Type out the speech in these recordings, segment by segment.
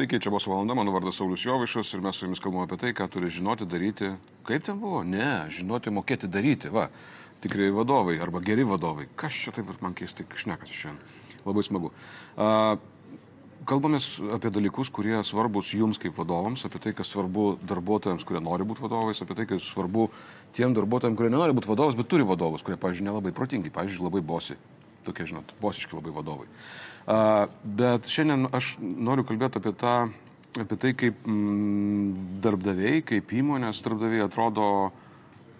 Sveiki, čia buvo valanda, mano vardas Saulis Jovišas ir mes su jumis kalbame apie tai, ką turi žinoti daryti. Kaip ten buvo? Ne, žinoti, mokėti daryti. Va, tikrai vadovai arba geri vadovai. Kas čia taip pat man keistai šnekat šiandien? Labai smagu. Uh, Kalbamės apie dalykus, kurie svarbus jums kaip vadovams, apie tai, kas svarbu darbuotojams, kurie nori būti vadovais, apie tai, kas svarbu tiem darbuotojams, kurie nenori būti vadovais, bet turi vadovus, kurie, pavyzdžiui, nelabai protingi, pavyzdžiui, labai bosi. Tokie, žinot, bosiški labai vadovai. Bet šiandien aš noriu kalbėti apie, tą, apie tai, kaip mm, darbdaviai, kaip įmonės darbdaviai atrodo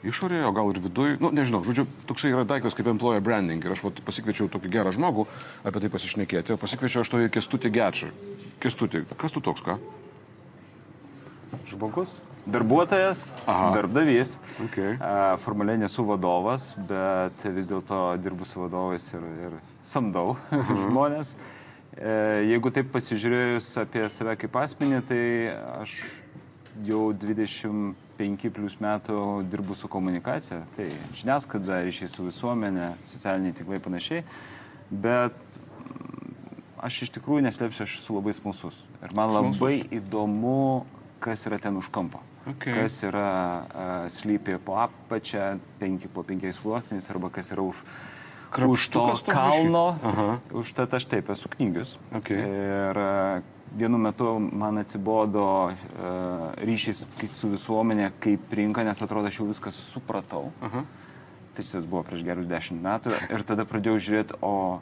išorėje, o gal ir viduje. Nu, nežinau, žodžiu, toksai yra daiktas kaip employer branding. Ir aš vat, pasikviečiau tokį gerą žmogų apie tai pasišnekėti. Pasikviečiau aš to į Kestutį Gečą. Kestutį, kas tu toks, ką? Žmogus. Darbuotojas, Aha. darbdavys. Okay. Formaliai nesu vadovas, bet vis dėlto dirbu su vadovais ir, ir samdau žmonės. E, jeigu taip pasižiūrėjus apie save kaip asmenį, tai aš jau 25 plus metų dirbu su komunikacija, tai žiniasklaida, ryšiai su visuomenė, socialiniai tinklai panašiai, bet aš iš tikrųjų neslėpsiu, aš esu labai smalsus. Ir man smalsus. labai įdomu, kas yra ten už kampo. Okay. Kas yra uh, slypė po apačią, penki po penkiais sluoksniais, arba kas yra už, už to kalno. Užtat aš taip esu knygius. Okay. Ir uh, vienu metu man atsibodo uh, ryšys su visuomenė kaip rinka, nes atrodo, aš jau viską supratau. Aha. Tai šis buvo prieš gerus dešimt metų. Ir tada pradėjau žiūrėti, o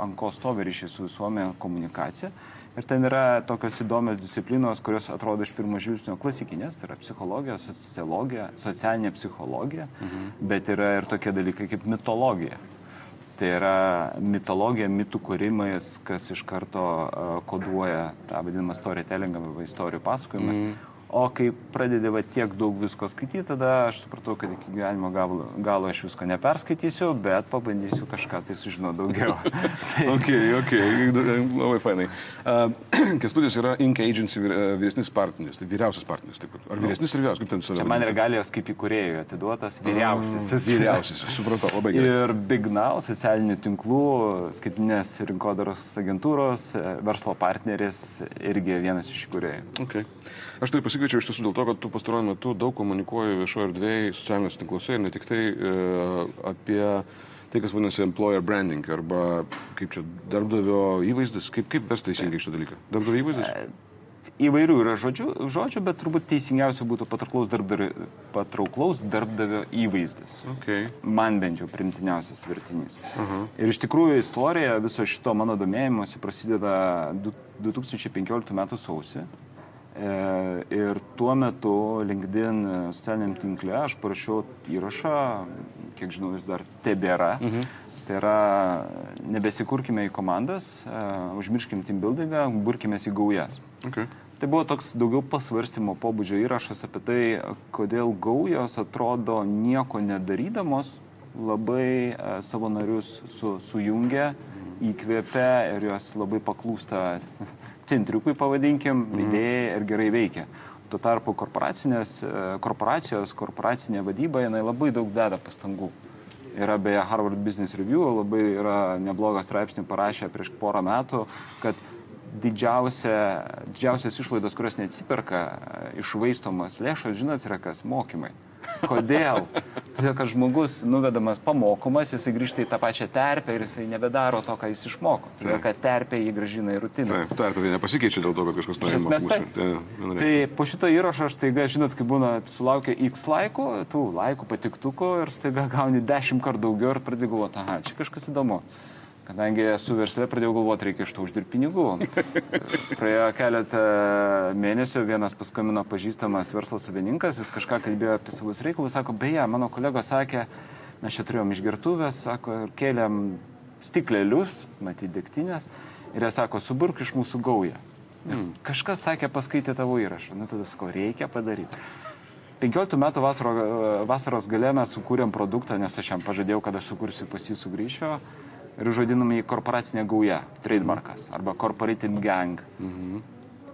ant ko stovi ryšys su visuomenė komunikacija. Ir ten yra tokios įdomios disciplinos, kurios atrodo iš pirmo žvilgsnio klasikinės, tai yra psichologija, sociologija, socialinė psichologija, mhm. bet yra ir tokie dalykai kaip mitologija. Tai yra mitologija, mitų kūrimas, kas iš karto uh, koduoja tą vadinamą storytellingą arba istorijų pasakojimas. Mm. O kai pradedi va tiek daug visko skaityti, tada aš supratau, kad iki gyvenimo galo, galo aš visko neperskaitysiu, bet pabandysiu kažką tai sužinoti daugiau. tai... ok, ok, labai fainai. Uh, Kestutis yra Ink Agency vyresnis partneris, tai vyriausias partneris. Taip, ar vyresnis ir vyriausias, kaip ten save? Man regalijos kaip įkūrėjų atiduotas vyriausias. Uh, vyriausias, supratau, labai gerai. Ir Big Now, socialinių tinklų, skaitinės rinkodaros agentūros, verslo partneris irgi vienas iš įkūrėjų. Okay. Aš tai pasikviečiau iš tiesų dėl to, kad tu pastaruoju metu daug komunikuoji viešoje erdvėje, socialiniuose tinkluose ir ne tik tai e, apie tai, kas vadinasi employer branding arba kaip čia darbdavio įvaizdis, kaip, kaip ves teisingai šitą dalyką. Darbdavio įvaizdis? E, įvairių yra žodžių, žodžių, bet turbūt teisingiausia būtų patrauklaus darbdavio, patrauklaus darbdavio įvaizdis. Okay. Man bent jau primtiniausias vertinys. Uh -huh. Ir iš tikrųjų istorija viso šito mano domėjimuose prasideda 2015 m. sausį. E, ir tuo metu LinkedIn socialiniam tinkle aš parašiau įrašą, kiek žinau, jis dar tebėra. Mhm. Tai yra, nebesikurkime į komandas, uh, užmirškim team buildingą, burkime į gaujas. Okay. Tai buvo toks daugiau pasvarstymo pobūdžio įrašas apie tai, kodėl gaujos atrodo nieko nedarydamos, labai savo narius su, sujungia, įkvėpia ir jos labai paklūsta centriukui, pavadinkim, mm. idėja ir gerai veikia. Tuo tarpu korporacinės, e, korporacijos, korporacinė vadyba, jinai labai daug deda pastangų. Yra beje Harvard Business Review, labai yra neblogą straipsnį parašę prieš porą metų, kad didžiausia, didžiausias išlaidos, kurios neatsiperka, e, išvaistomas lėšos, žinot, yra kas? Mokymai. Kodėl? Todėl, kad žmogus nuvedamas pamokomas, jisai grįžta į tą pačią terpę ir jisai nebedaro to, ką jis išmoko. Todėl, kad terpė jį gražina į rutiną. Taip, terpė tai nepasikeičia dėl to, kad kažkas nori mokyti. Tai, tai po šito įrašo aš staiga, žinot, kai būna sulaukia X laikų, tų laikų patiktukų ir staiga gauni dešimt kartų daugiau ir pradedi galvoti, aha, čia kažkas įdomu. Kadangi esu verslė, pradėjau galvoti, reikia iš to uždirbti pinigų. Praėjo keletą mėnesių, vienas paskambino pažįstamas verslo savininkas, jis kažką kalbėjo apie savus reikalus, sako, beje, mano kolegos sakė, mes čia turėjom išgertuvės, sako, kėlėm stiklelius, matyti degtinės, ir jie sako, suburk iš mūsų gaują. Mm. Kažkas sakė, paskaitė tavo įrašą, nu tada sako, reikia padaryti. 15 metų vasaro, vasaros gale mes sukūrėm produktą, nes aš jam pažadėjau, kad aš sukursiu pas jį sugrįžio ir užvadinam jį korporacinė gauja, trademarkas, arba corporating gang. Mhm.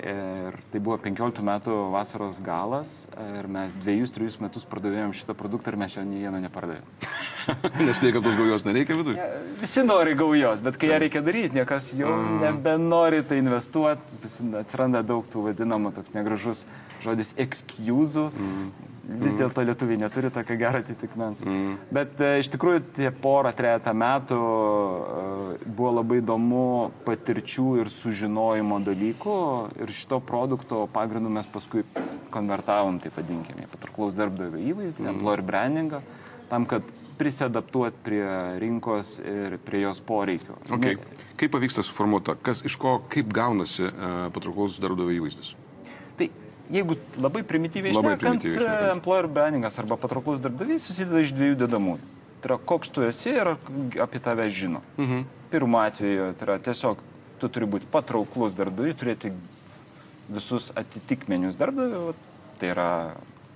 Ir tai buvo 15 metų vasaros galas ir mes dviejus, trijus metus pardavėjom šitą produktą ir mes jo nei vieno nepardavėm. Nes niekam tos gaujos nereikia viduje. Visi nori gaujos, bet kai ją reikia daryti, niekas jau nebenori tai investuoti, atsiranda daug tų vadinamų, toks negražus žodis excuse. Mm. Vis dėlto lietuviai neturi tokio gero atitikmens. Mm. Bet e, iš tikrųjų tie porą, trejata metų e, buvo labai įdomu patirčių ir sužinojimo dalykų ir šito produkto pagrindu mes paskui konvertavom, taip vadinkime, patrauklaus darbdavio įvaizdį, mm. employer brandingą, tam, kad prisidaptuoti prie rinkos ir prie jos poreikių. Okay. Kaip pavyksta suformuota, kas iš ko, kaip gaunasi uh, patrauklaus darbdavio įvaizdis? Jeigu labai primityviai šnekant, primityviai employer brandingas arba patrauklus darbdavys susideda iš dviejų dedamųjų. Tai yra, koks tu esi ir apie tave žino. Mhm. Pirmu atveju, tai yra tiesiog tu turi būti patrauklus darbdaviui, turėti visus atitikmenius darbdaviui, tai yra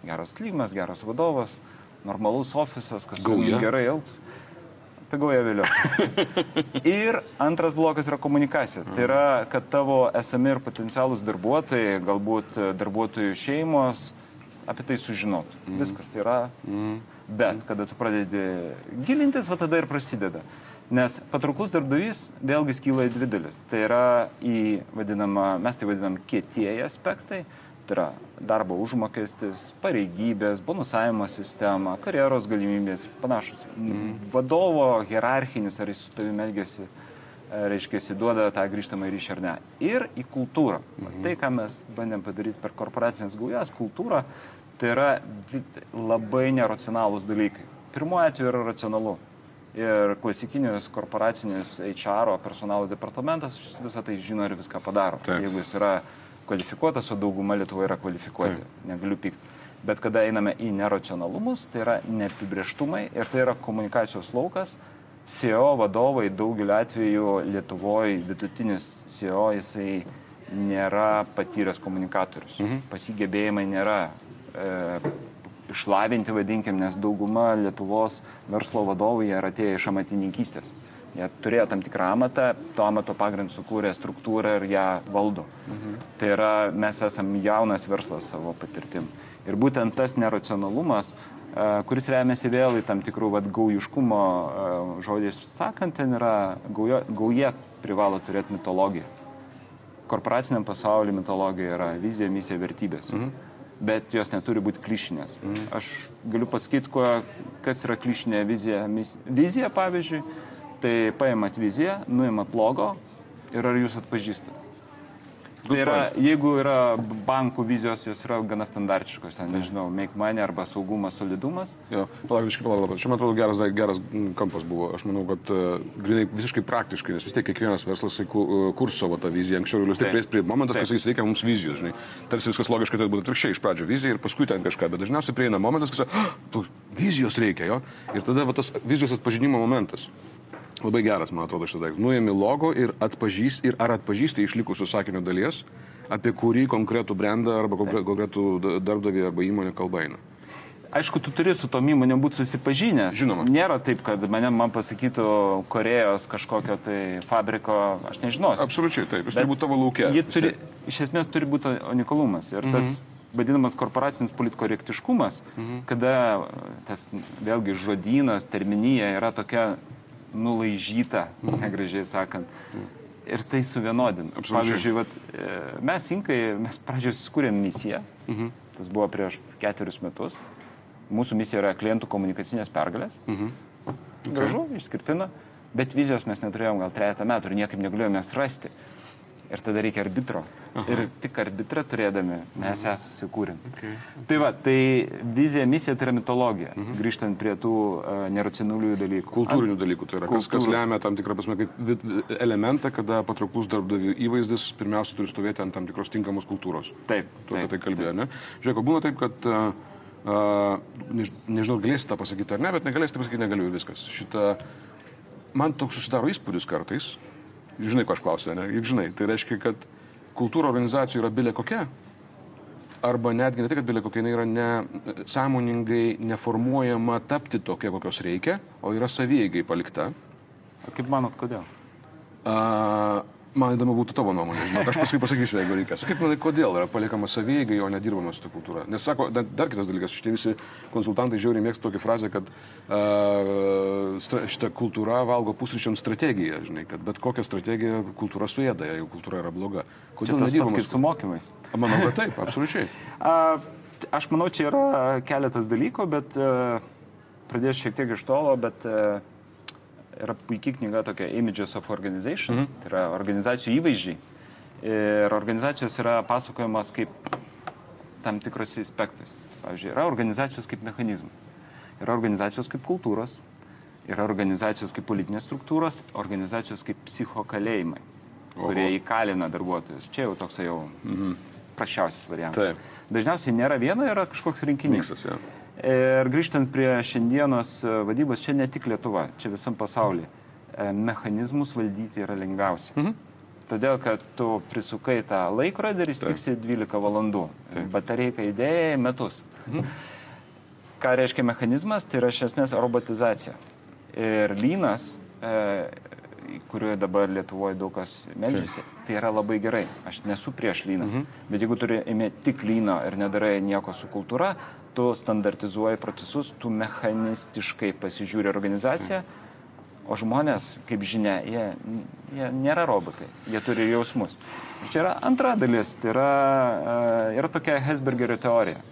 geras lygimas, geras vadovas, normalus ofisas, kas gerai elgsis pigiau ją vėliau. ir antras blokas yra komunikacija. Tai yra, kad tavo esami ir potencialūs darbuotojai, galbūt darbuotojų šeimos, apie tai sužinotų. Mm. Viskas tai yra. Mm. Bet kada tu pradedi gilintis, va tada ir prasideda. Nes patrauklus darbdavys vėlgi skyla į dvi dalis. Tai yra į vadinamą, mes tai vadinam kietieji aspektai, Tai yra darbo užmokestis, pareigybės, bonusavimo sistema, karjeros galimybės ir panašus. Mhm. Vadovo hierarchinis, ar jis su tavimi elgesi, e, reiškia, duoda tą grįžtamą ryšį ar ne. Ir į kultūrą. Mhm. Tai, ką mes bandėm padaryti per korporacinės gaujas, kultūrą, tai yra labai neracionalūs dalykai. Pirmuoju atveju yra racionalu. Ir klasikinis korporacinis HR personalo departamentas visą tai žino ir viską padaro. Taip. Jeigu jis yra kvalifikuotas, o dauguma Lietuvoje yra kvalifikuoti. Taip. Negaliu pykti. Bet kada einame į neracionalumus, tai yra neapibrieštumai ir tai yra komunikacijos laukas. CEO vadovai daugeliu atveju Lietuvoje vidutinis CEO jisai nėra patyręs komunikatorius. Mhm. Pasigebėjimai nėra e, išlavinti, vadinkim, nes dauguma Lietuvos verslo vadovų yra atėję iš amatininkystės. Jie turėjo tam tikrą amatą, to amato pagrindų sukūrė struktūrą ir ją valdo. Mhm. Tai yra, mes esame jaunas verslas savo patirtim. Ir būtent tas neracionalumas, e, kuris remiasi vėl į tam tikrų vat, gaujiškumo e, žodžiais sakant, ten yra gauja, gauja privalo turėti mitologiją. Korporaciniam pasauliu mitologija yra vizija, misija, vertybės. Mhm. Bet jos neturi būti klišinės. Mhm. Aš galiu pasakyti, kuo, kas yra klišinė vizija. Vizija, pavyzdžiui, Tai paimat viziją, nuimat logo ir ar jūs atpažįstate. Tai yra, jeigu yra bankų vizijos, jos yra gana standartiškos, ten, nežinau, make money arba saugumas, solidumas. Jo, palauk, visiškai palauk, palauk. Čia, man atrodo, geras, geras kampas buvo. Aš manau, kad uh, grinai visiškai praktiškai, nes vis tiek kiekvienas verslas uh, kurs savo tą viziją. Anksčiau jau stipriai prie momentas, kai sakys, reikia mums vizijos, žinai. Tarsi viskas logiškai turėtų būti atvirkščiai, iš pradžio vizija ir paskui ten kažką, bet dažniausiai prieina momentas, kai oh, vizijos reikia, jo. Ir tada va, tas vizijos atpažinimo momentas. Labai geras, man atrodo, šitas daiktas. Nuėmi logo ir atpažįsti, ir ar atpažįsti išlikusių sakinio dalies, apie kurį konkretų brandą arba konkretų darbdavį arba įmonę kalba eina. Aišku, tu turi su tom įmonėm būti susipažinęs. Žinoma. Nėra taip, kad mane man pasakytų Korejos kažkokio tai fabriko, aš nežinosiu. Absoliučiai taip, jis turi būti tavo laukia. Turi, iš esmės turi būti unikalumas. Ir tas mhm. vadinamas korporacinis politkorektiškumas, mhm. kada tas vėlgi žodynas, terminija yra tokia nulaižyta, negražiai sakant. Ir tai suvienodina. Pavyzdžiui, vat, e, mes Inkai, mes pradžioje susikūrėm misiją, mhm. tas buvo prieš ketverius metus. Mūsų misija yra klientų komunikacinės pergalės. Mhm. Okay. Gražu, išskirtina, bet vizijos mes neturėjom gal trejata metų ir niekaip negalėjome rasti ir tada reikia arbitro. Aha. Ir tik arbitrą turėdami mes ją susikūrėm. Okay. Tai va, tai vizija, misija tai yra mitologija, uh mhm. -huh. grįžtant prie tų uh, neracionaliųjų dalykų. Kultūrinių dalykų, tai yra kas, kas lemia tam tikrą prasme kaip elementą, kada patrauklus darbdavių įvaizdis pirmiausia turi stovėti ant tam tikros tinkamos kultūros. Taip. Tu apie tai kalbėjai, ne? Žiūrėk, būna taip, kad uh, Uh, než, nežinau, galėsite tą pasakyti ar ne, bet negalėsite pasakyti, negaliu viskas. Šitą, man toks susidaro įspūdis kartais, Žinai, ko aš klausiu, ne? Juk žinai, tai reiškia, kad kultūra organizacijų yra bilė kokia, arba netgi ne tai, kad bilė kokia, jinai yra ne, sąmoningai neformuojama tapti tokia, kokios reikia, o yra savyjeigai palikta. O kaip manot, kodėl? A, Man įdomu būtų tavo nuomonė, žinok, aš paskui pasakysiu, jeigu reikės. Kaip manai, kodėl yra paliekama savygai, o nedirbama su ta kultūra? Nes sako, dar, dar kitas dalykas, šitie visi konsultantai žiauriai mėgsta tokią frazę, kad uh, stra, šita kultūra valgo pusryčiams strategiją, žinai, kad bet kokią strategiją kultūra suėda, jeigu kultūra yra bloga. Kodėl kaip su mokymais? Manau, kad taip, absoliučiai. A, aš manau, čia yra keletas dalykų, bet uh, pradėsiu šiek tiek iš tolo, bet uh, yra puikiai knyga tokia Images of Organization, mhm. tai yra organizacijų įvaizdžiai. Ir organizacijos yra pasakojamas kaip tam tikros aspektais. Pavyzdžiui, yra organizacijos kaip mechanizmai, yra organizacijos kaip kultūros, yra organizacijos kaip politinės struktūros, organizacijos kaip psichokalėjimai, kurie Oho. įkalina darbuotojus. Čia jau toks jau mhm. prašiausias variantas. Taip. Dažniausiai nėra vieno, yra kažkoks rinkinys. Miksas, ja. Ir grįžtant prie šiandienos e, vadybos, čia ne tik Lietuva, čia visam pasaulyje. Mechanizmus valdyti yra lengviausia. Mhm. Todėl, kad tu prisukai tą laikrodį ir jis tiksi 12 valandų. Batareika idėja metus. Mhm. Ką reiškia mechanizmas? Tai yra iš esmės robotizacija. Ir lynas, e, kurioje dabar Lietuvoje daug kas medžiasi, tai yra labai gerai. Aš nesu prieš lyną. Mhm. Bet jeigu turi imi tik lyną ir nedarai nieko su kultūra, tu standartizuoji procesus, tu mechanistiškai pasižiūri organizaciją, o žmonės, kaip žinia, jie, jie nėra robotai, jie turi jausmus. Ir čia yra antra dalis, tai yra, e, yra tokia Hesbergerio teorija,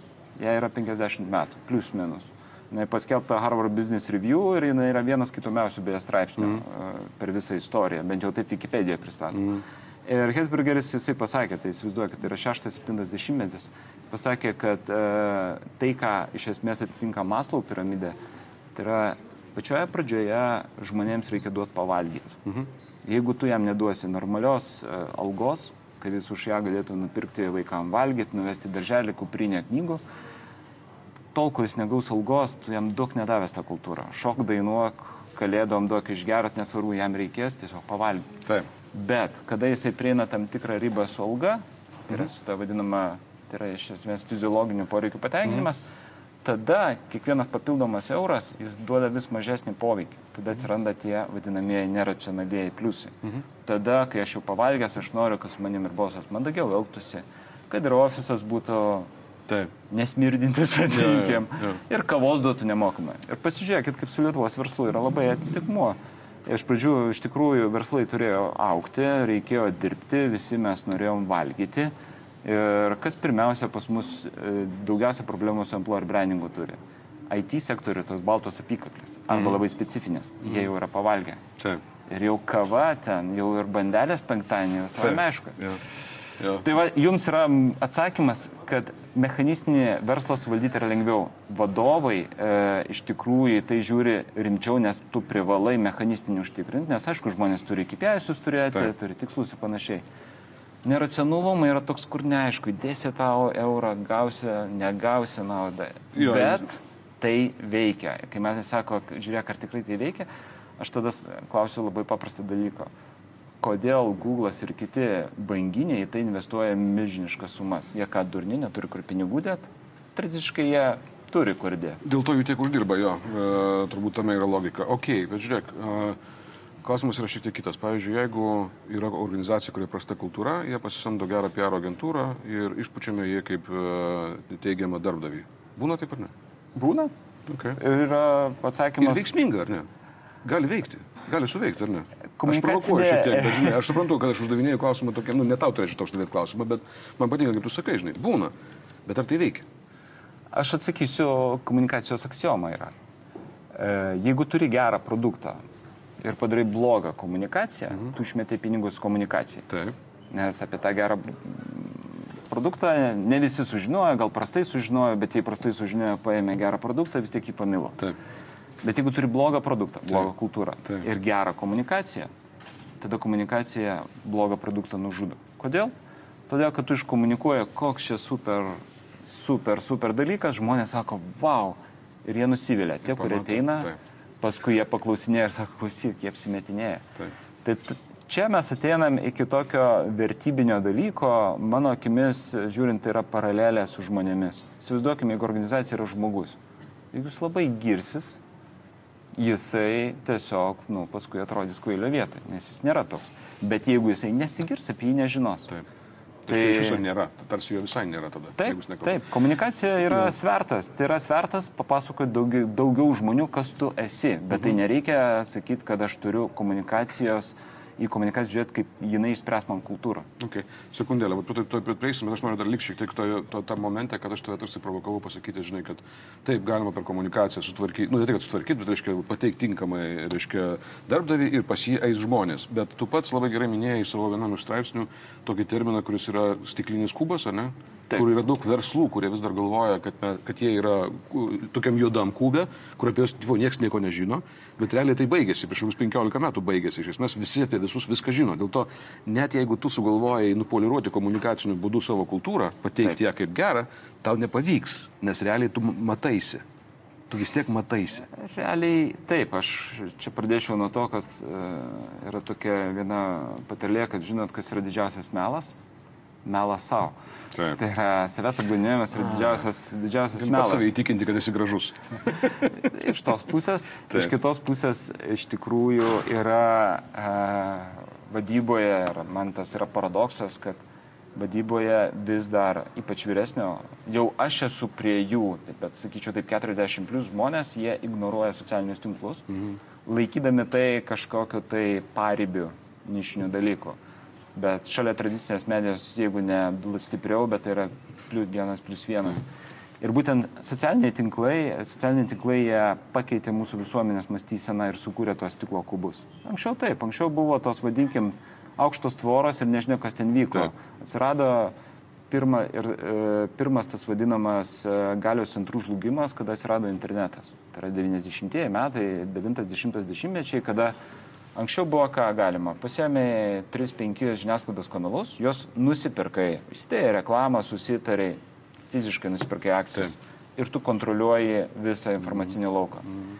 jie yra 50 metų, plus minus. Jis paskelbta Harvard Business Review ir jinai yra vienas kitomiausių beje straipsnių mm. per visą istoriją, bent jau taip Wikipedia pristato. Mm. Ir Hesbergeris jisai pasakė, tai įsivaizduoju, kad tai yra 6-70 metis, pasakė, kad e, tai, ką iš esmės atitinka Maslau piramidė, tai yra pačioje pradžioje žmonėms reikia duoti pavalgyti. Mhm. Jeigu tu jam neduosi normalios e, algos, kad jis už ją galėtų nupirkti vaikam valgyti, nuvesti darželį, kuprinę knygų, tol, kol jis negaus algos, tu jam daug nedavęs tą kultūrą. Šok dainuok, kalėdom duok išgerat, nesvarbu, jam reikės tiesiog pavalgyti. Taip. Bet kada jisai prieina tam tikrą ribą su alga, tai yra mhm. su ta vadinama tai yra iš esmės fiziologinių poreikių patenkinimas, mhm. tada kiekvienas papildomas euras, jis duoda vis mažesnį poveikį. Tada atsiranda tie vadinamieji neracionalieji pliusai. Mhm. Tada, kai aš jau pavalgęs, aš noriu, kad su manim ir bosas mandagiau elgtųsi, kad ir ofisas būtų Taip. Nesmirdintis, vadinkim. Ja, ja, ja. Ir kavos duotų nemokamai. Ir pasižiūrėkit, kaip su Lietuvos verslu yra labai atitikmuo. Iš pradžių iš tikrųjų verslai turėjo aukti, reikėjo dirbti, visi mes norėjom valgyti. Ir kas pirmiausia pas mus e, daugiausia problemų su employer brandingu turi? IT sektoriuje tos baltos apykaklės arba mm. labai specifinės, mm. jie jau yra pavalgę. Taip. Ir jau kava ten, jau ir bandelės penktadienį, visai aišku. Ja. Ja. Tai va, jums yra atsakymas, kad mechanistinį verslą suvaldyti yra lengviau. Vadovai e, iš tikrųjų tai žiūri rimčiau, nes tu privalai mechanistinį užtikrinti, nes aišku, žmonės turi kipėjusius turėti, Taip. turi tikslus ir panašiai. Neracionalumai yra toks, kur neaišku, dėsi tau eurą, gausi, negausi naudą. Jo, Bet tai veikia. Kai mes sako, žiūrėk, ar tikrai tai veikia, aš tada klausiu labai paprastą dalyką. Kodėl Google'as ir kiti banginiai į tai investuoja milžiniškas sumas? Jie ką durni, neturi kur pinigų dėt? Tradiciškai jie turi kur dėti. Dėl to jų tiek uždirba, jo. E, turbūt tame yra logika. Ok, bet žiūrėk. E, Klausimas yra šiek tiek kitas. Pavyzdžiui, jeigu yra organizacija, kurioje prasta kultūra, jie pasisamdo gerą PR agentūrą ir išpučiame jie kaip e, teigiamą darbdavį. Būna taip ar ne? Būna. Okay. Ir yra atsakymas. Ir veiksminga, ar ne? Gali veikti. Gali suveikti, ar ne? Aš provokuoju šiek tiek, bet žinai, aš suprantu, kad aš uždavinėjau klausimą tokia, nu, ne tau turėčiau uždavėti klausimą, bet man patinka, kaip tu sakai, žinai, būna. Bet ar tai veikia? Aš atsakysiu, komunikacijos aksioma yra. E, jeigu turi gerą produktą, ir padarai blogą komunikaciją, mhm. tu išmeti pinigus komunikacijai. Taip. Nes apie tą gerą produktą ne visi sužinojo, gal prastai sužinojo, bet jei prastai sužinojo, paėmė gerą produktą, vis tiek jį pamilo. Taip. Bet jeigu turi blogą produktą, blogą Taip. kultūrą Taip. ir gerą komunikaciją, tada komunikacija blogą produktą nužudo. Kodėl? Todėl, kad tu iškomunikuoji, koks čia super, super, super dalykas, žmonės sako, wow, ir jie nusivylė. Tie, kurie ateina, paskui jie paklausinėja ir sako, klausyk, jie apsimetinėja. Taip. Tai čia mes ateinam iki tokio vertybinio dalyko, mano akimis žiūrint, tai yra paralelė su žmonėmis. Įsivaizduokime, jeigu organizacija yra žmogus. Jeigu jis labai girsis, jisai tiesiog, nu, paskui atrodys kvailio vietoje, nes jis nėra toks. Bet jeigu jisai nesigirs, apie jį nežinos. Taip. Tai, iš viso nėra, tarsi jo visai nėra tada. Taip, taip, komunikacija yra no. svertas. Tai yra svertas papasakoti daugiau, daugiau žmonių, kas tu esi. Bet mhm. tai nereikia sakyti, kad aš turiu komunikacijos uh, į komunikaciją žiūrėti, kaip jinai išspręs man kultūrą. Okay. Sekundėlę, bet to, to prieisim, bet aš noriu dar likti šiek tiek to, to, tą momentą, kad aš tave tarsi provokavau pasakyti, žinai, kad taip galima per komunikaciją sutvarkyti, nu ne tik, sutvarkyti, bet, reiškia, pateikti tinkamai, reiškia, darbdavį ir pas jį eis žmonės. Bet tu pats labai gerai minėjai savo vienam iš straipsnių tokį terminą, kuris yra stiklinis kubas, ar ne? Taip. kur yra daug verslų, kurie vis dar galvoja, kad, kad jie yra tokiam juodam kubė, kur apie juos niekas nieko nežino, bet realiai tai baigėsi, prieš kokius 15 metų baigėsi, iš esmės visi apie visus viską žino. Dėl to net jeigu tu sugalvojai nupoliruoti komunikaciniu būdu savo kultūrą, pateikti Taip. ją kaip gerą, tau nepavyks, nes realiai tu mataisi. Tu vis tiek mataisi. Realiai taip, aš čia pradėčiau nuo to, kad e, yra tokia viena patarlė, kad žinot, kas yra didžiausias melas melas savo. Taip. Tai yra savęs apgaudinėjimas yra didžiausias, didžiausias melas. Savai įtikinti, kad esi gražus. iš tos pusės. Taip. Iš kitos pusės iš tikrųjų yra e, vadyboje, ir man tas yra paradoksas, kad vadyboje vis dar, ypač vyresnio, jau aš esu prie jų, taip, bet sakyčiau taip 40 plus žmonės, jie ignoruoja socialinius tinklus, mhm. laikydami tai kažkokiu tai paribiu nišinių dalykų. Bet šalia tradicinės medijos, jeigu ne stipriau, bet tai yra plius vienas plus vienas. Ir būtent socialiniai tinklai, socialiniai tinklai pakeitė mūsų visuomenės mąstyseną ir sukūrė tos stiklo kubus. Anksčiau taip, anksčiau buvo tos, vadinkim, aukštos tvoros ir nežinia, kas ten vyko. Taip. Atsirado pirma, ir, e, pirmas tas vadinamas e, galios centrų žlugimas, kada atsirado internetas. Tai yra 90-ieji metai, 90-10 mečiai, kada Anksčiau buvo ką galima. Pasiemė 3-5 žiniasklaidos kanalus, juos nusipirkai, įsidėjai reklamą, susitarai, fiziškai nusipirkai akcijas Taip. ir tu kontroliuoji visą informacinį mm. lauką. Mm.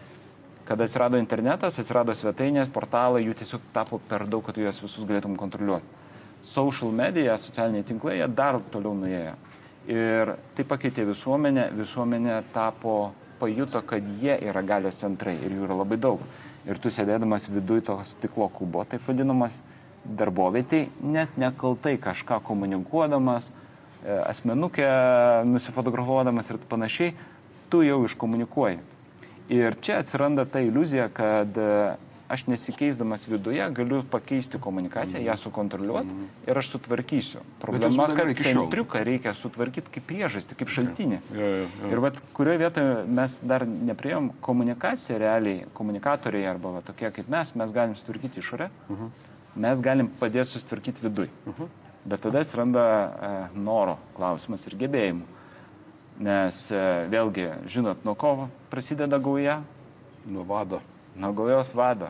Kada atsirado internetas, atsirado svetainės, portalai, jų tiesiog tapo per daug, kad juos visus galėtum kontroliuoti. Social media, socialiniai tinklai, jie dar toliau nuėjo. Ir tai pakeitė visuomenę, visuomenė tapo, pajuto, kad jie yra galios centrai ir jų yra labai daug ir tu sėdėdamas viduj to stiklo kubo, taip vadinamas, darbovietėj, net nekaltai kažką komunikuodamas, e, asmenukę nusifotografuodamas ir panašiai, tu jau iškomunikuoji. Ir čia atsiranda ta iliuzija, kad e, aš nesikeisdamas viduje galiu pakeisti komunikaciją, mm. ją sukontroliuoti mm. ir aš sutvarkysiu. Problema, kad centriuką reikia sutvarkyti kaip priežastį, kaip šaltinį. Ja, ja, ja. Ir vat, kurioje vietoje mes dar neprieėm komunikaciją realiai, komunikatoriai arba va, tokie kaip mes, mes galim sutvarkyti išorę, mhm. -huh. mes galim padėti sutvarkyti viduj. Uh mhm. -huh. Bet tada atsiranda e, noro klausimas ir gebėjimų. Nes e, vėlgi, žinot, nuo ko prasideda gauja? Nuo vado. Nuo gaujos vado.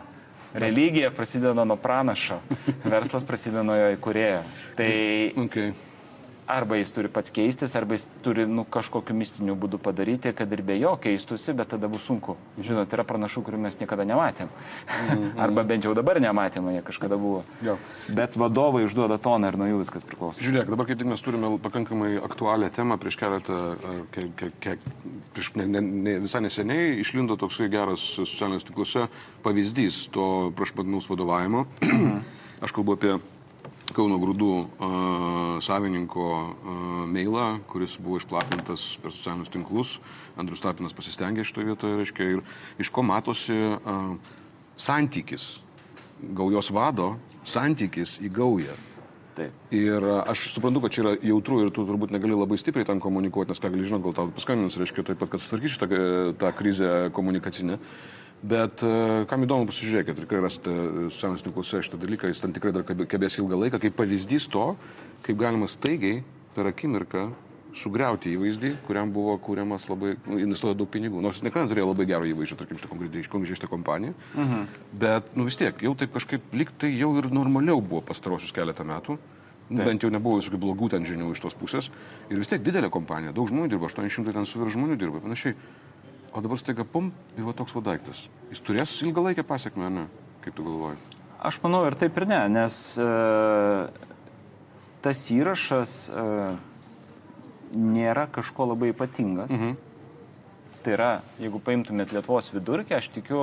Religija prasideda nuo pranašo, verslas prasideda nuo jo įkurėjo. Tai okay arba jis turi pats keistis, arba jis turi nu, kažkokiu mistiniu būdu padaryti, kad ir be jo keistusi, bet tada bus sunku. Žinot, yra pranašų, kurių mes niekada nematėm. -hmm. arba bent jau dabar nematėm, jie kažkada buvo. Jo. Bet vadovai užduoda toną ir nuo jų viskas priklauso. Žiūrėk, dabar kaip tik mes turime pakankamai aktualią temą prieš keletą, ke, ke, ke, prieš ne, ne, ne, visai neseniai išlindo toksai geras socialiniuose tinkluose pavyzdys to prašmatnaus vadovavimo. Aš kalbu apie Kauno grūdų savininko mailą, kuris buvo išplatintas per socialinius tinklus. Andrius Tapinas pasistengė šitoje vietoje, reiškia, ir iš ko matosi santykis, gaujos vado santykis į gaują. Taip. Ir aš suprantu, kad čia yra jautru ir tu turbūt negali labai stipriai ten komunikuoti, nes ką gali žinot, gal tau paskambins, reiškia taip pat, kad sutvarkysi tą, tą krizę komunikacinę. Bet e, kam įdomu, pasižiūrėkit, tikrai rasite socialiniuose tinkluose šitą dalyką, jis ten tikrai dar kebės ilgą laiką, kaip pavyzdys to, kaip galima staigiai per akimirką sugriauti įvaizdį, kuriam buvo kūriamas labai, nu, investuoja daug pinigų. Nors jis niekada neturėjo labai gero įvaizdžio, tarkim, šitą konkrečiai šitą kompaniją. Uh mhm. -huh. Bet, nu vis tiek, jau taip kažkaip liktai jau ir normaliau buvo pastarosius keletą metų. Taip. Bent jau nebuvo visokių blogų ten žinių iš tos pusės. Ir vis tiek didelė kompanija, daug žmonių dirba, 800 ten su virš žmonių dirba, panašiai. O dabar staiga pum ir va toks va daiktas. Jis turės ilgalaikę pasiekmę, ne? Kaip tu galvoji? Aš manau ir taip ir ne, nes e, tas įrašas e, nėra kažko labai ypatingas. Mhm. Tai yra, jeigu paimtumėt Lietuvos vidurkį, aš tikiu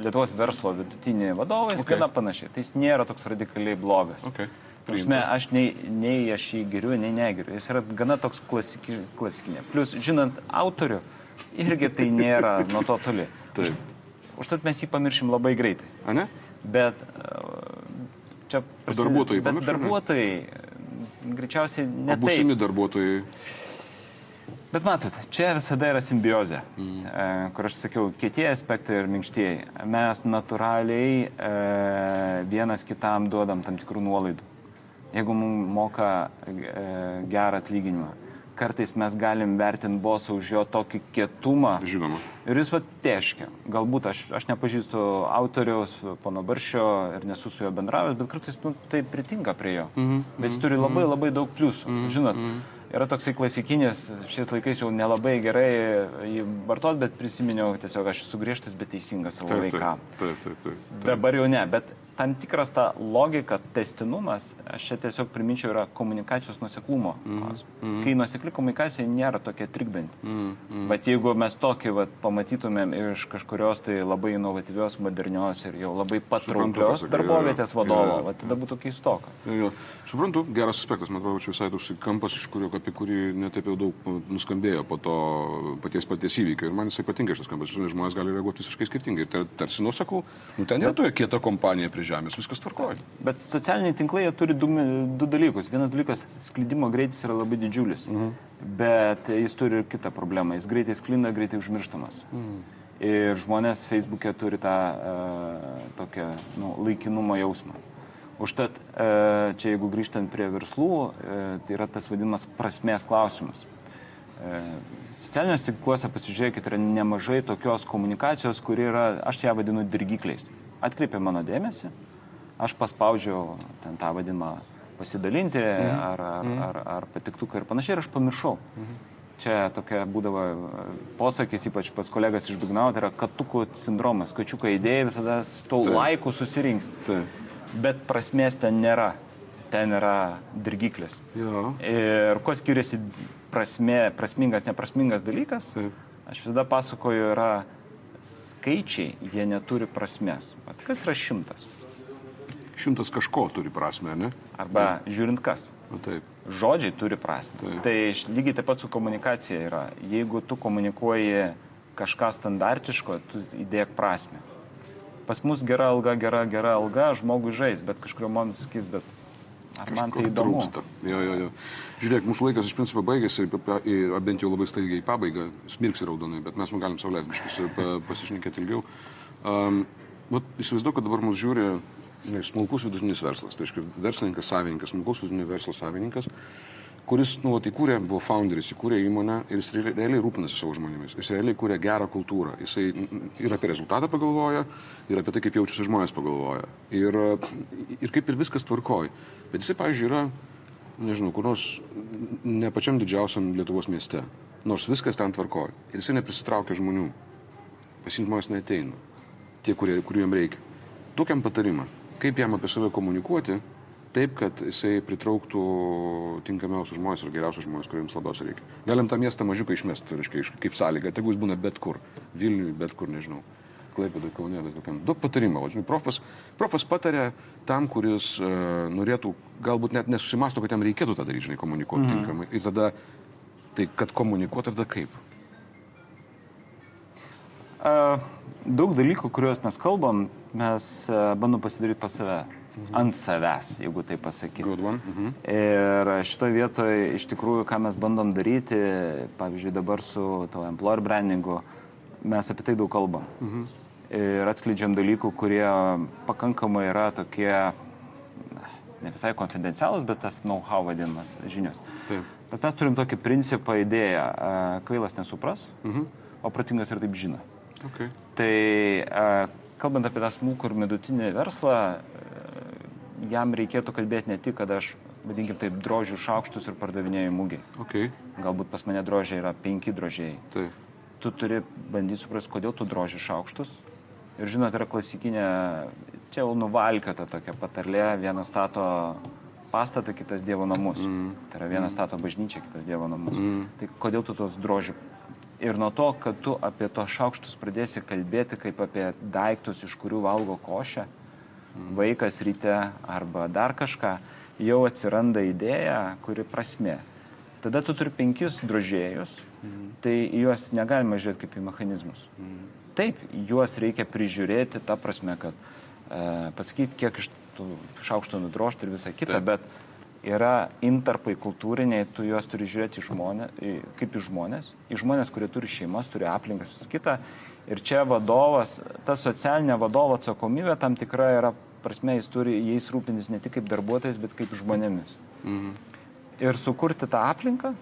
Lietuvos verslo vidutinį vadovą, jis okay. gana panašiai. Tai jis nėra toks radikaliai blogas. Okay. Prasme, aš nei, nei aš jį geriu, nei negeriu. Jis yra gana toks klasiki, klasikinė. Plus, žinant autorių, irgi tai nėra nuo to toli. Taip. Užtat mes jį pamiršim labai greitai. A ne? Bet čia prasideda, darbuotojai. Bet darbuotojai greičiausiai ne. Būsimi darbuotojai. Bet matot, čia visada yra simbiozė, mm. kur aš sakiau, kietieji aspektai ir minkštieji. Mes natūraliai e, vienas kitam duodam tam tikrų nuolaidų. Jeigu mums moka e, gerą atlyginimą, kartais mes galim vertinti bosą už jo tokį kietumą. Žinoma. Ir jis va teškia. Galbūt aš, aš nepažįstu autoriaus, pono Baršio ir nesu su juo bendravęs, bet kartais nu, tai pritinka prie jo. Mm -hmm. Bet jis turi labai labai daug pliusų. Mm -hmm. Žinot, mm -hmm yra toksai klasikinis, šiais laikais jau nelabai gerai jį vartot, bet prisiminiau tiesiog aš esu griežtas, bet teisingas savo vaikam. Taip, taip, taip, taip. Dabar jau ne, bet tam tikras ta logika, testinumas, aš čia tiesiog priminčiau, yra komunikacijos nuseklumo. Mm, mm. Kai nusekli komunikacija nėra tokia trikdanti. Mm, mm. Bet jeigu mes tokį vat, pamatytumėm iš kažkurios tai labai inovatyvios, modernios ir jau labai patrauklios darbovietės vadovo, ja. tada būtų keistoka. Ja. Suprantu, geras aspektas, man atrodo, čia visai toks kampas, iš kurio, apie kurį netaip jau daug nuskambėjo po to paties paties įvykio. Ir man jisai patinka šitas kampas, žmonės gali reaguoti visiškai skirtingai. Ir tarsi nusakau, nu ten yra tokia kieta kompanija prieš žemės, viskas tvarkoja. Bet socialiniai tinklai turi du, du dalykus. Vienas dalykas - sklydimo greitis yra labai didžiulis, mhm. bet jis turi ir kitą problemą. Jis greitai sklinda, greitai užmirštamas. Mhm. Ir žmonės Facebook'e turi tą uh, tokią nu, laikinumo jausmą. Užtat uh, čia jeigu grįžtant prie verslų, uh, tai yra tas vadinamas prasmės klausimas. Socialiniuose tinkluose pasižiūrėkit, yra nemažai tokios komunikacijos, kuri yra, aš ją vadinu dirgikliais atkreipė mano dėmesį, aš paspaudžiau ten tą vadinamą pasidalinti mhm. ar, ar, mhm. ar, ar patiktuką ir panašiai ir aš pamiršau. Mhm. Čia tokia būdavo posakis, ypač pas kolegas iš Dugnau, tai yra katukų sindromas, kačiuką idėja visada to laikų susirinks. Taip. Bet prasmės ten nėra. Ten yra dirgiklis. Jo. Ir kuo skiriasi prasmė, prasmingas, neprasmingas dalykas, Taip. aš visada pasakoju, yra skaičiai, jie neturi prasmės. At kas yra šimtas? Šimtas kažko turi prasme, ne? Arba taip. žiūrint kas. Na, taip. Žodžiai turi prasme. Taip. Tai lygiai taip pat su komunikacija yra. Jeigu tu komunikuoji kažką standartiško, tu įdėk prasme. Pas mus gera alga, gera, gera alga, žmogui žais, bet kažkurio man sakys, bet Ar man tai įdomu? Trūksta. Jo, jo, jo. Žiūrėk, mūsų laikas iš principo baigėsi, bent jau labai staigiai į pabaigą, smirksi raudonai, bet mes galim saulės biškis pasišnekėti ilgiau. Um, įsivaizduoju, kad dabar mūsų žiūri smulkus vidutinis verslas, tai reiškia verslininkas, savininkas, smulkus vidutinio verslo savininkas, kuris, nu, vat, įkūrė, buvo founderis, įkūrė įmonę ir jis realiai rūpinasi savo žmonėmis, jis realiai kūrė gerą kultūrą, jisai ir apie rezultatą pagalvoja, ir apie tai, kaip jaučiasi žmonės pagalvoja, ir, ir kaip ir viskas tvarkoja. Bet jisai, pavyzdžiui, yra, nežinau, kur nors ne pačiam didžiausiam Lietuvos mieste. Nors viskas ten tvarkoja. Ir jisai neprisitraukia žmonių. Pasimti žmonės neteina. Tie, kurie, kurių jam reikia. Tokiam patarimą. Kaip jam apie save komunikuoti, taip, kad jisai pritrauktų tinkamiausius žmonės ir geriausius žmonės, kuriems labiausiai reikia. Galim tą miestą mažiuką išmesti, reiškia, kaip sąlyga, tegu jis būna bet kur. Vilniui, bet kur, nežinau. Klaipėdai, Kaunė, bet kokiam. Daug patarimų. Žinai, profas, profas patarė tam, kuris uh, norėtų, galbūt net nesusimasto, kad jam reikėtų tą daryti, žinai, komunikuoti mm. tinkamai. Ir tada, tai kad komunikuoti, tada kaip? Daug dalykų, kuriuos mes kalbam, mes uh, bandom pasidaryti pas save. Ant savęs, jeigu tai pasakyti. Mhm. Ir šitoje vietoje iš tikrųjų, ką mes bandom daryti, pavyzdžiui, dabar su to employer brandingu, mes apie tai daug kalbam. Mhm ir atskleidžiam dalykų, kurie pakankamai yra tokie, ne visai konfidencialus, bet tas know-how vadinamas žinios. Taip. Bet mes turim tokį principą, idėją, kvailas nesupras, mhm. o protingas ir taip žino. Okay. Tai kalbant apie tą smulkų ir vidutinį verslą, jam reikėtų kalbėti ne tik, kad aš, vadinkim taip, drožių šaukštus ir pardavinėjau mūgiai. Okay. Galbūt pas mane drožiai yra penki drožiai. Taip. Tu turi bandyti suprasti, kodėl tu droži šaukštus, Ir žinot, yra klasikinė, čia jau nuvalkiota tokia patarlė, vienas stato pastatą, kitas Dievo namus. Mm. Tai yra vienas stato bažnyčią, kitas Dievo namus. Mm. Tai kodėl tu tos drožių Ir nuo to, kad tu apie to šaukštus pradėsi kalbėti kaip apie daiktus, iš kurių valgo košę, vaikas ryte arba dar kažką, jau atsiranda idėja, kuri prasme. Tada tu turi penkis drožėjus, tai juos negalima žiūrėti kaip į mechanizmus. Taip, juos reikia prižiūrėti, ta prasme, kad e, pasakyti, kiek iš tų šaukštų nudrošti ir visa kita, Taip. bet yra intarpai kultūriniai, tu juos turi žiūrėti žmonė, kaip į žmonės, į žmonės, kurie turi šeimas, turi aplinkas, visą kitą. Ir čia vadovas, ta socialinė vadovo atsakomybė tam tikra yra, prasme, jis turi jais rūpintis ne tik kaip darbuotojais, bet kaip žmonėmis. Mhm. Ir sukurti tą aplinką,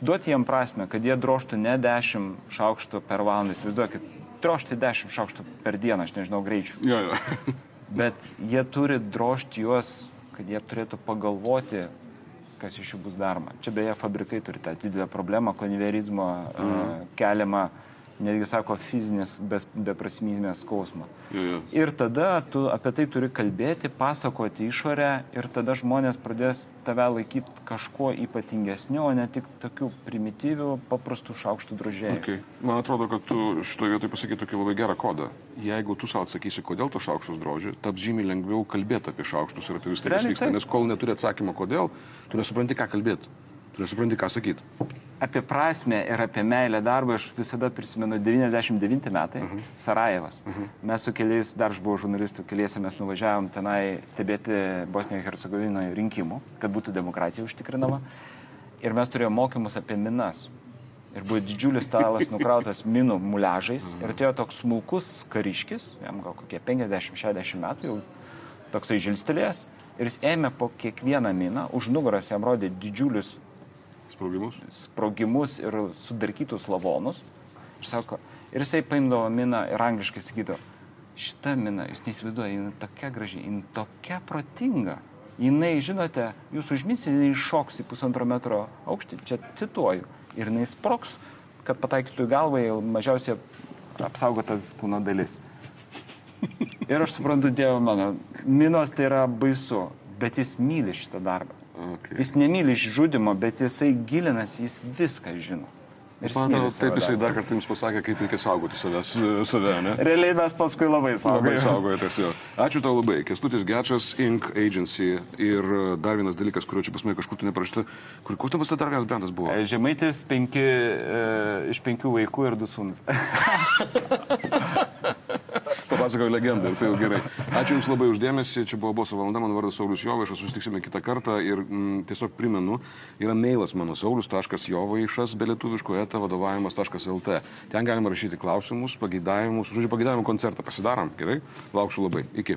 duoti jiem prasme, kad jie droštų ne 10 šaukštų per valandą, įsivaizduokit, drošti 10 šaukštų per dieną, aš nežinau greičių. Jo, jo. bet jie turi drošti juos kad jie turėtų pagalvoti, kas iš jų bus daroma. Čia beje fabrikai turi tą didelę problemą, konverizmo mm. uh, keliamą uh, netgi sako fizinės beprasmybės skausmą. Jo, jo. Ir tada tu apie tai turi kalbėti, pasakoti išorę ir tada žmonės pradės tave laikyti kažkuo ypatingesniu, o ne tik tokių primityvių, paprastų šaukštų drožėjų. Okay. Man atrodo, kad tu šitoje vietoje pasakai tokį labai gerą kodą. Jeigu tu savo atsakysi, kodėl tu šaukštus droži, taps žymiai lengviau kalbėti apie šaukštus ir apie tai, kas vyksta, nes kol neturi atsakymą, kodėl, tu nesupranti, ką kalbėti. Tu nesupranti, ką sakyti. Apie prasme ir apie meilę darbą aš visada prisimenu 99 metai, uh mhm. -huh. Sarajevas. Uh mhm. -huh. Mes su keliais, dar aš buvau žurnalistų, keliese mes nuvažiavom tenai stebėti Bosnijoje Hercegovinoje rinkimų, kad būtų demokratija užtikrinama. Ir mes turėjome mokymus apie minas. Ir buvo didžiulis stalas nukrautas minų muležais. Mhm. Ir atėjo toks smulkus kariškis, jam gal kokie 50-60 metų, jau toksai žilstelės. Ir jis ėmė po kiekvieną miną, už nugaras jam rodė didžiulius Sprogimus? Sprogimus ir sudarkytus lavonus. Ir, sako, ir jisai paimdavo miną ir angliškai sakydavo, šita mina, jūs neįsivaizduojate, jinai tokia graži, jinai tokia protinga. Jinai, žinote, jūs užminsite, jinai iššoks į pusantro metro aukštį, čia cituoju, ir jinai sproks, kad pataikytų į galvą jau mažiausiai apsaugotas kūno dalis. Ir aš suprantu, Dievo mano, minos tai yra baisu, bet jis myli šitą darbą. Okay. Jis nemyli žudimo, bet jisai gilinasi, jis viską žino. Ir man atrodo, taip jisai dar kartą jums pasakė, kaip reikia saugoti save, save ne? Realiai mes paskui labai saugojame. Labai saugojatės jo. Ačiū tau labai. Kestutis Gečas, Inc. Agency. Ir dar vienas dalykas, kurio čia pas mane kažkur tu neprašyti. Kur, kur tam dar vienas brandas buvo? E, žemaitis penki, e, iš penkių vaikų ir du sūnus. pasakojo legendą ir tai jau gerai. Ačiū Jums labai uždėmesi, čia buvo Boso valanda, mano vardas Saulis Jovaišas, susitiksime kitą kartą ir mm, tiesiog primenu, yra mailas mano saulis.jovaišas, be lietuviško eta vadovavimas.lt. Ten galima rašyti klausimus, pageidavimus, žodžiu, pageidavimų koncertą pasidarom, gerai? Lauksiu labai. Iki.